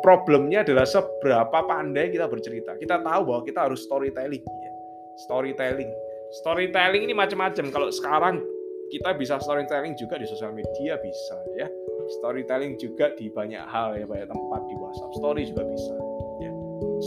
problemnya adalah seberapa pandai kita bercerita. Kita tahu bahwa kita harus storytelling. Ya. Storytelling. Storytelling ini macam-macam. Kalau sekarang kita bisa storytelling juga di sosial media bisa ya. Storytelling juga di banyak hal ya, banyak tempat di WhatsApp story juga bisa. Ya.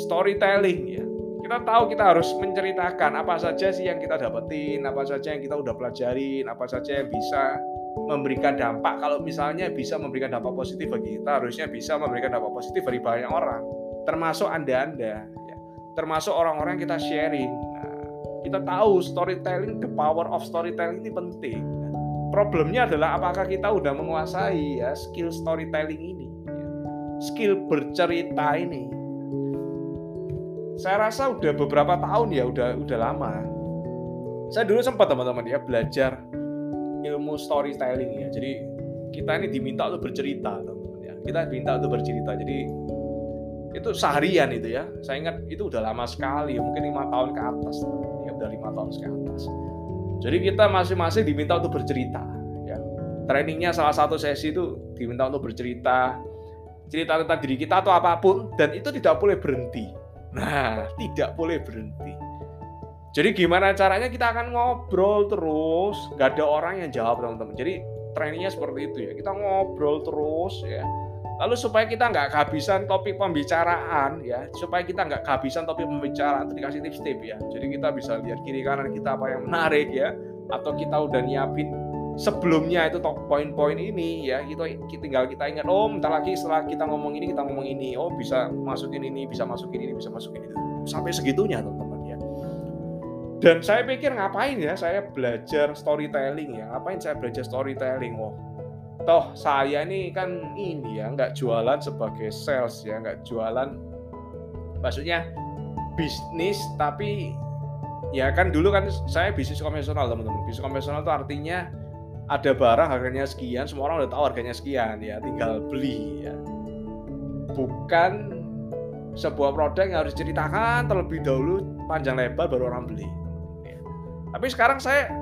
Storytelling ya. Kita tahu kita harus menceritakan apa saja sih yang kita dapetin, apa saja yang kita udah pelajarin, apa saja yang bisa memberikan dampak. Kalau misalnya bisa memberikan dampak positif bagi kita harusnya bisa memberikan dampak positif bagi banyak orang. Termasuk anda-anda ya. termasuk orang-orang kita sharing. Nah, kita tahu storytelling the power of storytelling ini penting. Nah, problemnya adalah apakah kita udah menguasai ya skill storytelling ini ya. skill bercerita ini. Saya rasa udah beberapa tahun ya udah udah lama. Saya dulu sempat teman-teman ya belajar ilmu storytelling ya. Jadi kita ini diminta untuk bercerita, teman-teman ya. Kita diminta untuk bercerita. Jadi itu seharian itu ya. Saya ingat itu udah lama sekali, mungkin lima tahun ke atas, ya udah lima tahun ke atas. Jadi kita masing-masing diminta untuk bercerita. Ya. Trainingnya salah satu sesi itu diminta untuk bercerita, cerita tentang diri kita atau apa pun, dan itu tidak boleh berhenti. Nah, tidak boleh berhenti. Jadi gimana caranya kita akan ngobrol terus, gak ada orang yang jawab teman-teman. Jadi trainingnya seperti itu ya, kita ngobrol terus ya. Lalu supaya kita nggak kehabisan topik pembicaraan ya, supaya kita nggak kehabisan topik pembicaraan, itu dikasih tips-tips ya. Jadi kita bisa lihat kiri kanan kita apa yang menarik ya, atau kita udah nyiapin sebelumnya itu top poin-poin ini ya. Kita tinggal kita ingat oh bentar lagi setelah kita ngomong ini kita ngomong ini. Oh bisa masukin ini bisa masukin ini bisa masukin ini sampai segitunya teman-teman dan saya pikir ngapain ya saya belajar storytelling ya? Ngapain saya belajar storytelling? Oh toh saya ini kan ini ya nggak jualan sebagai sales ya nggak jualan maksudnya bisnis tapi ya kan dulu kan saya bisnis konvensional teman-teman. Bisnis konvensional itu artinya ada barang harganya sekian semua orang udah tahu harganya sekian ya tinggal beli ya. Bukan sebuah produk yang harus diceritakan terlebih dahulu panjang lebar baru orang beli tapi sekarang saya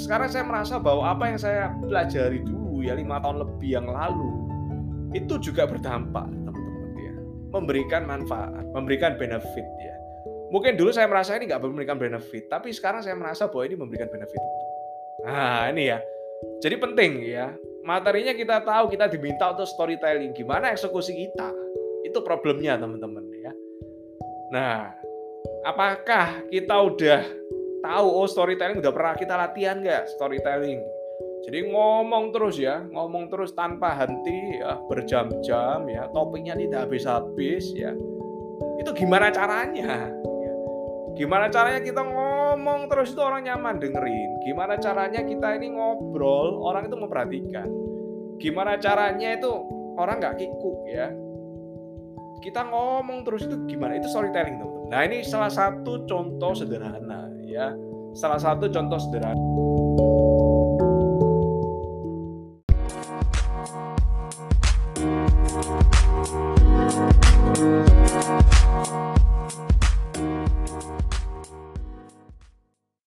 sekarang saya merasa bahwa apa yang saya pelajari dulu ya lima tahun lebih yang lalu itu juga berdampak teman-teman ya. Memberikan manfaat memberikan benefit ya. Mungkin dulu saya merasa ini nggak memberikan benefit tapi sekarang saya merasa bahwa ini memberikan benefit. Nah ini ya. Jadi penting ya. Materinya kita tahu kita diminta untuk storytelling. Gimana eksekusi kita? Itu problemnya teman-teman ya. Nah apakah kita udah tahu oh storytelling udah pernah kita latihan nggak? Storytelling. Jadi ngomong terus ya ngomong terus tanpa henti ya berjam-jam ya topiknya tidak habis-habis ya. Itu gimana caranya? Gimana caranya kita ngomong terus itu orang nyaman dengerin. Gimana caranya kita ini ngobrol orang itu memperhatikan. Gimana caranya itu orang nggak kikuk ya. Kita ngomong terus itu gimana? Itu storytelling teman-teman. Nah ini salah satu contoh sederhana ya. Salah satu contoh sederhana